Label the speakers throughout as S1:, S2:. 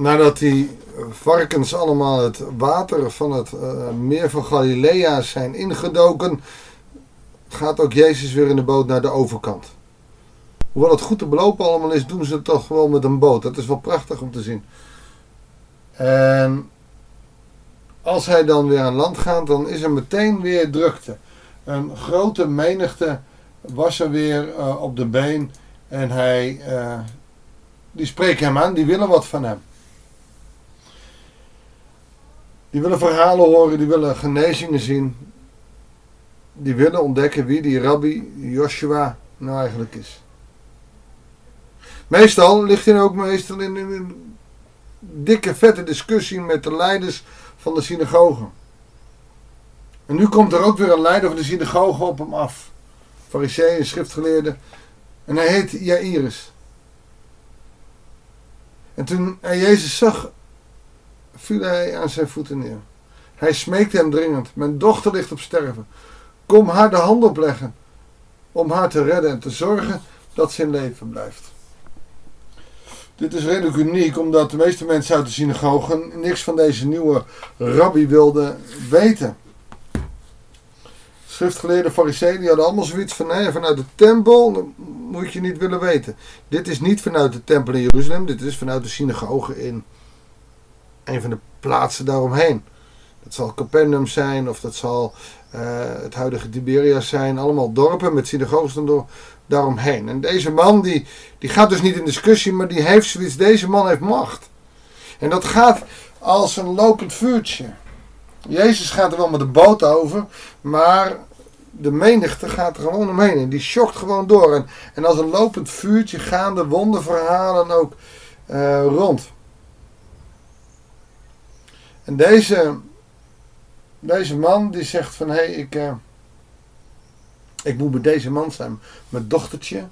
S1: nadat die varkens allemaal het water van het uh, meer van Galilea zijn ingedoken, gaat ook Jezus weer in de boot naar de overkant. Hoewel het goed te belopen allemaal is, doen ze het toch wel met een boot. Dat is wel prachtig om te zien. En als hij dan weer aan land gaat, dan is er meteen weer drukte. Een grote menigte was er weer uh, op de been en hij, uh, die spreken hem aan, die willen wat van hem. Die willen verhalen horen, die willen genezingen zien. Die willen ontdekken wie die rabbi Joshua nou eigenlijk is. Meestal ligt hij ook meestal in een dikke vette discussie met de leiders van de synagogen. En nu komt er ook weer een leider van de synagoge op hem af. Fariseeën, schriftgeleerde. En hij heet Jairus. En toen hij Jezus zag, viel hij aan zijn voeten neer. Hij smeekte hem dringend. Mijn dochter ligt op sterven. Kom haar de hand opleggen. Om haar te redden en te zorgen dat ze in leven blijft. Dit is redelijk uniek, omdat de meeste mensen uit de synagogen niks van deze nieuwe rabbi wilden weten. Schriftgeleerde fariseeën die hadden allemaal zoiets van, nee, vanuit de tempel moet je niet willen weten. Dit is niet vanuit de tempel in Jeruzalem, dit is vanuit de synagogen in een van de plaatsen daaromheen. Dat zal Capernaum zijn of dat zal uh, het huidige Tiberias zijn. Allemaal dorpen met synagogen door, daaromheen. En deze man die, die gaat dus niet in discussie, maar die heeft zoiets. Deze man heeft macht. En dat gaat als een lopend vuurtje. Jezus gaat er wel met de boot over, maar de menigte gaat er gewoon omheen. En die schokt gewoon door. En, als een lopend vuurtje gaan de wonderverhalen ook uh, rond. En deze, deze man die zegt van hé, hey, ik, uh, ik moet bij deze man zijn. Mijn dochtertje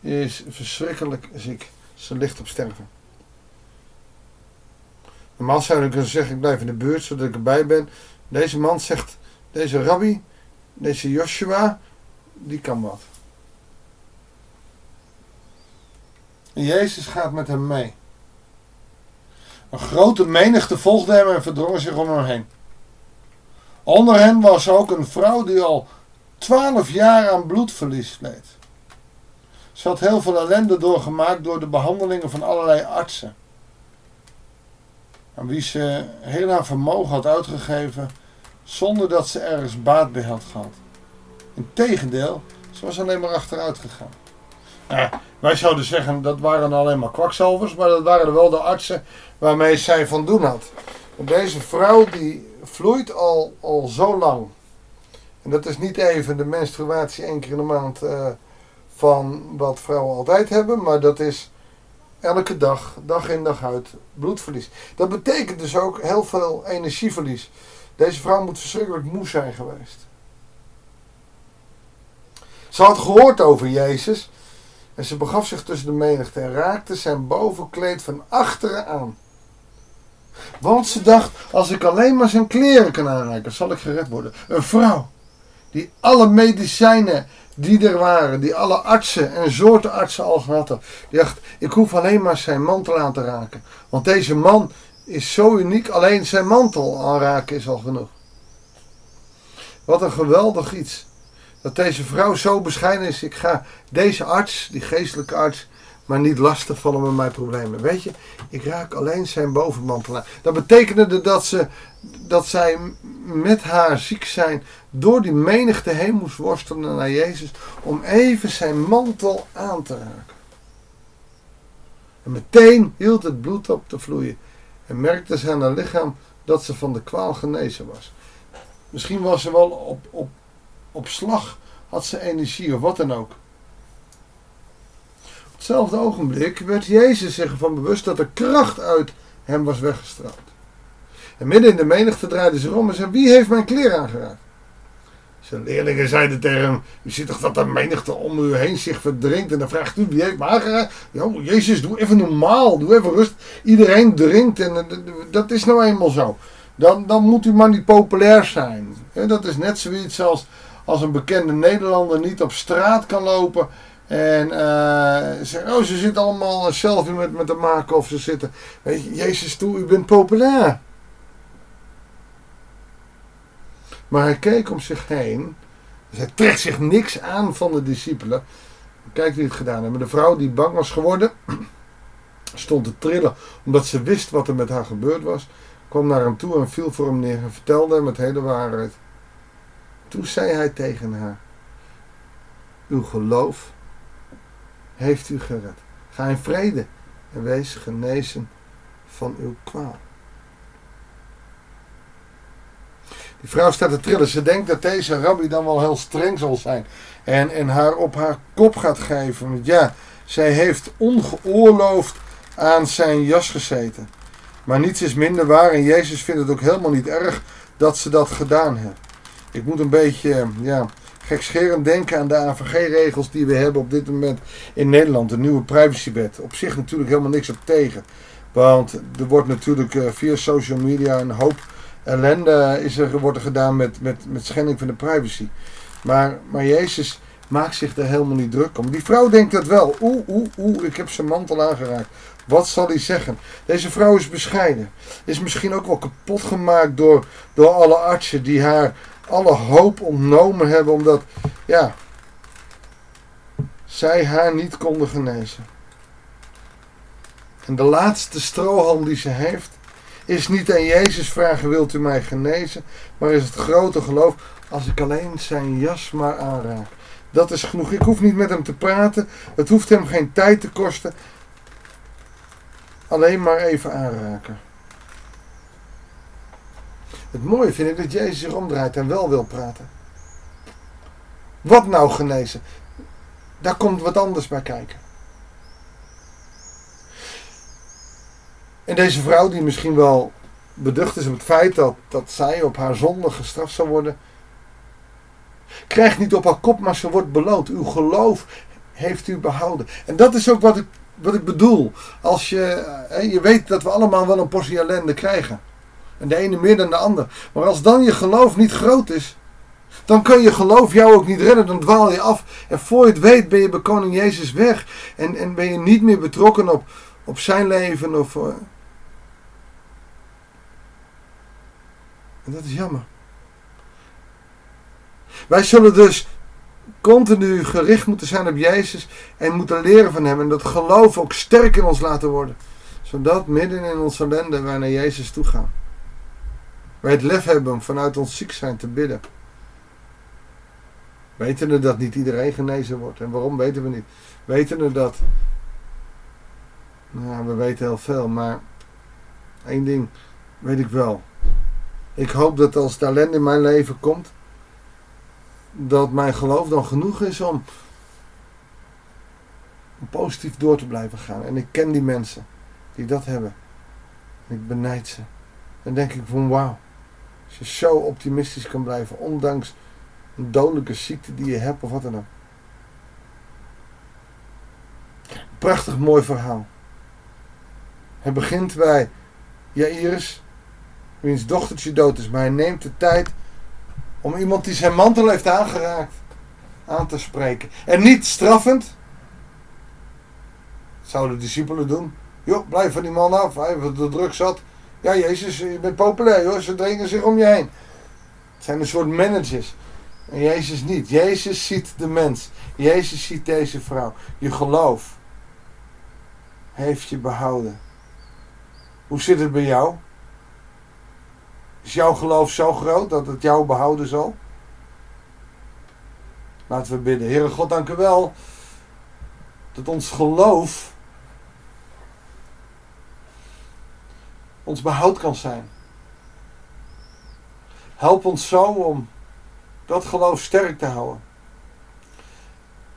S1: is verschrikkelijk ziek. Ze ligt op sterven. Normaal zou ik kunnen zeggen, ik blijf in de buurt zodat ik erbij ben. Deze man zegt, deze rabbi, deze Joshua, die kan wat. En Jezus gaat met hem mee. Een grote menigte volgde hem en verdrong zich om hem heen. Onder hen was ook een vrouw die al twaalf jaar aan bloedverlies leed. Ze had heel veel ellende doorgemaakt door de behandelingen van allerlei artsen. Aan wie ze heel haar vermogen had uitgegeven zonder dat ze ergens baat bij had gehad. Integendeel, ze was alleen maar achteruit gegaan. Wij zouden zeggen dat waren alleen maar kwakzalvers, maar dat waren wel de artsen waarmee zij van doen had. Deze vrouw die vloeit al, al zo lang. En dat is niet even de menstruatie één keer in de maand uh, van wat vrouwen altijd hebben, maar dat is elke dag, dag in dag uit, bloedverlies. Dat betekent dus ook heel veel energieverlies. Deze vrouw moet verschrikkelijk moe zijn geweest. Ze had gehoord over Jezus en ze begaf zich tussen de menigte en raakte zijn bovenkleed van achteren aan. Want ze dacht, als ik alleen maar zijn kleren kan aanraken, zal ik gered worden. Een vrouw die alle medicijnen die er waren, die alle artsen en soorten artsen al gehad hadden, die dacht, ik hoef alleen maar zijn mantel aan te raken. Want deze man is zo uniek, alleen zijn mantel aanraken is al genoeg. Wat een geweldig iets. Dat deze vrouw zo bescheiden is. Ik ga deze arts, die geestelijke arts, maar niet lastig vallen met mijn problemen. Weet je, ik raak alleen zijn bovenmantel aan. Dat betekende dat, ze, dat zij met haar ziek zijn door die menigte heen moest worstelen naar Jezus om even zijn mantel aan te raken. En meteen hield het bloed op te vloeien en merkte ze aan haar lichaam dat ze van de kwaal genezen was. Misschien was ze wel op, op, op slag, had ze energie of wat dan ook hetzelfde ogenblik werd Jezus zich ervan bewust dat er kracht uit hem was weggestraald. En midden in de menigte draaide ze om en zei: Wie heeft mijn kleren aangeraakt? Zijn leerlingen zeiden tegen hem: U ziet toch dat de menigte om u heen zich verdrinkt? En dan vraagt u: Wie heeft me aangeraakt? Ja, Jezus, doe even normaal, doe even rust. Iedereen drinkt en dat is nou eenmaal zo. Dan, dan moet u maar niet populair zijn. dat is net zoiets als als een bekende Nederlander niet op straat kan lopen En uh, ze, oh, ze zitten allemaal een selfie met, met te maken of ze zitten. Weet je, Jezus toe, u bent populair. Maar hij keek om zich heen. Dus hij trekt zich niks aan van de discipelen. Kijk wie het gedaan hebben. De vrouw die bang was geworden, stond te trillen omdat ze wist wat er met haar gebeurd was. Kwam naar hem toe en viel voor hem neer en vertelde hem het hele waarheid. Toen zei hij tegen haar: Uw geloof heeft u gered. Ga in vrede en wees genezen van uw kwaal. Die vrouw staat te trillen. Ze denkt dat deze rabbi dan wel heel streng zal zijn. En, en haar op haar kop gaat geven. Want ja, zij heeft ongeoorloofd aan zijn jas gezeten. Maar niets is minder waar. En Jezus vindt het ook helemaal niet erg dat ze dat gedaan heeft. Ik moet een beetje, ja, gekscherend denken aan de AVG-regels die we hebben op dit moment in Nederland. De nieuwe privacywet. Op zich natuurlijk helemaal niks op tegen. Want er wordt natuurlijk eh, via social media een hoop ellende is er, wordt gedaan met, met, met schending van de privacy. Maar, maar Jezus maakt zich er helemaal niet druk om. Die vrouw denkt dat wel. Oeh, oeh, oeh, ik heb zijn mantel aangeraakt. Wat zal hij zeggen? Deze vrouw is bescheiden. Is misschien ook wel kapot gemaakt door, door alle artsen die haar alle hoop ontnomen hebben omdat ja, zij haar niet konden genezen. En de laatste strohalm die ze heeft, is niet aan Jezus vragen: Wilt u mij genezen? Maar is het grote geloof: Als ik alleen zijn jas maar aanraak. Dat is genoeg. Ik hoef niet met hem te praten. Het hoeft hem geen tijd te kosten. Alleen maar even aanraken. Het mooie vind ik dat Jezus zich omdraait en wel wil praten. Wat nou genezen? Daar komt wat anders bij kijken. En deze vrouw, die misschien wel beducht is op het feit dat, dat zij op haar zonde gestraft zou worden, krijgt niet op haar kop, maar ze wordt beloond. Uw geloof heeft u behouden. En dat is ook wat ik, wat ik bedoel. Als je, je weet dat we allemaal wel een portie ellende krijgen. En de ene meer dan de ander. Maar als dan je geloof niet groot is, dan kan je geloof jou ook niet redden. Dan dwaal je af. En voor je het weet ben je bij koning Jezus weg. En, en ben je niet meer betrokken op, op zijn leven. Of, uh... En dat is jammer. Wij zullen dus continu gericht moeten zijn op Jezus en moeten leren van Hem. En dat geloof ook sterk in ons laten worden. Zodat midden in onze ellende wij naar Jezus toe gaan. Wij het lef hebben om vanuit ons ziek zijn te bidden. Weten we dat niet iedereen genezen wordt. En waarom weten we niet? Weten we dat. Nou, we weten heel veel, maar één ding weet ik wel. Ik hoop dat als talent in mijn leven komt, dat mijn geloof dan genoeg is om, positief door te blijven gaan. En ik ken die mensen die dat hebben. ik benijd ze. Dan denk ik van wauw. Als je zo optimistisch kan blijven, ondanks een dodelijke ziekte die je hebt of wat dan ook. Prachtig mooi verhaal. Het begint bij Jairus, wiens dochtertje dood is, maar hij neemt de tijd om iemand die zijn mantel heeft aangeraakt aan te spreken. En niet straffend. Zouden de discipelen doen. Joh, blijf van die man af, hij heeft de druk zat. Ja, Jezus, je bent populair hoor, ze dringen zich om je heen. Het zijn een soort managers. En Jezus niet. Jezus ziet de mens. Jezus ziet deze vrouw. Je geloof heeft je behouden. Hoe zit het bij jou? Is jouw geloof zo groot dat het jou behouden zal? Laten we bidden. Heere God, dank u wel dat ons geloof ons behoud kan zijn. Help ons zo om dat geloof sterk te houden.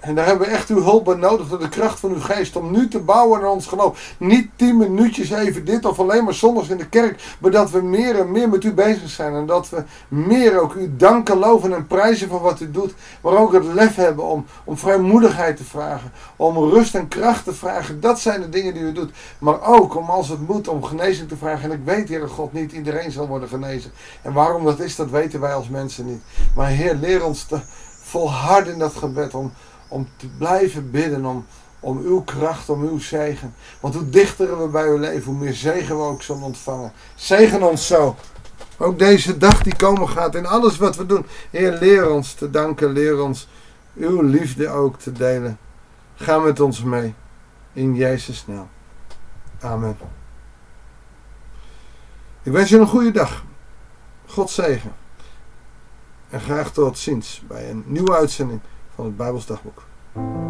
S1: En daar hebben we echt uw hulp bij nodig door de kracht van uw geest om nu te bouwen aan ons geloof. Niet tien minuutjes even dit of alleen maar zondags in de kerk, maar dat we meer en meer met u bezig zijn. En dat we meer ook u danken, loven en prijzen voor wat u doet. Maar ook het lef hebben om, om vrijmoedigheid te vragen, om rust en kracht te vragen. Dat zijn de dingen die u doet. Maar ook om als het moet om genezing te vragen. En ik weet, Heer God, niet iedereen zal worden genezen. En waarom dat is, dat weten wij als mensen niet. Maar Heer, leer ons te volharden in dat gebed om om te blijven bidden om, om uw kracht, om uw zegen. Want hoe dichter we bij u leven, hoe meer zegen we ook zullen ontvangen. Zegen ons zo. Ook deze dag die komen gaat in alles wat we doen. Heer, leer ons te danken, leer ons uw liefde ook te delen. Ga met ons mee. In Jezus' naam. Amen. Ik wens je een goede dag. God zegen. En graag tot ziens bij een nieuwe uitzending van het.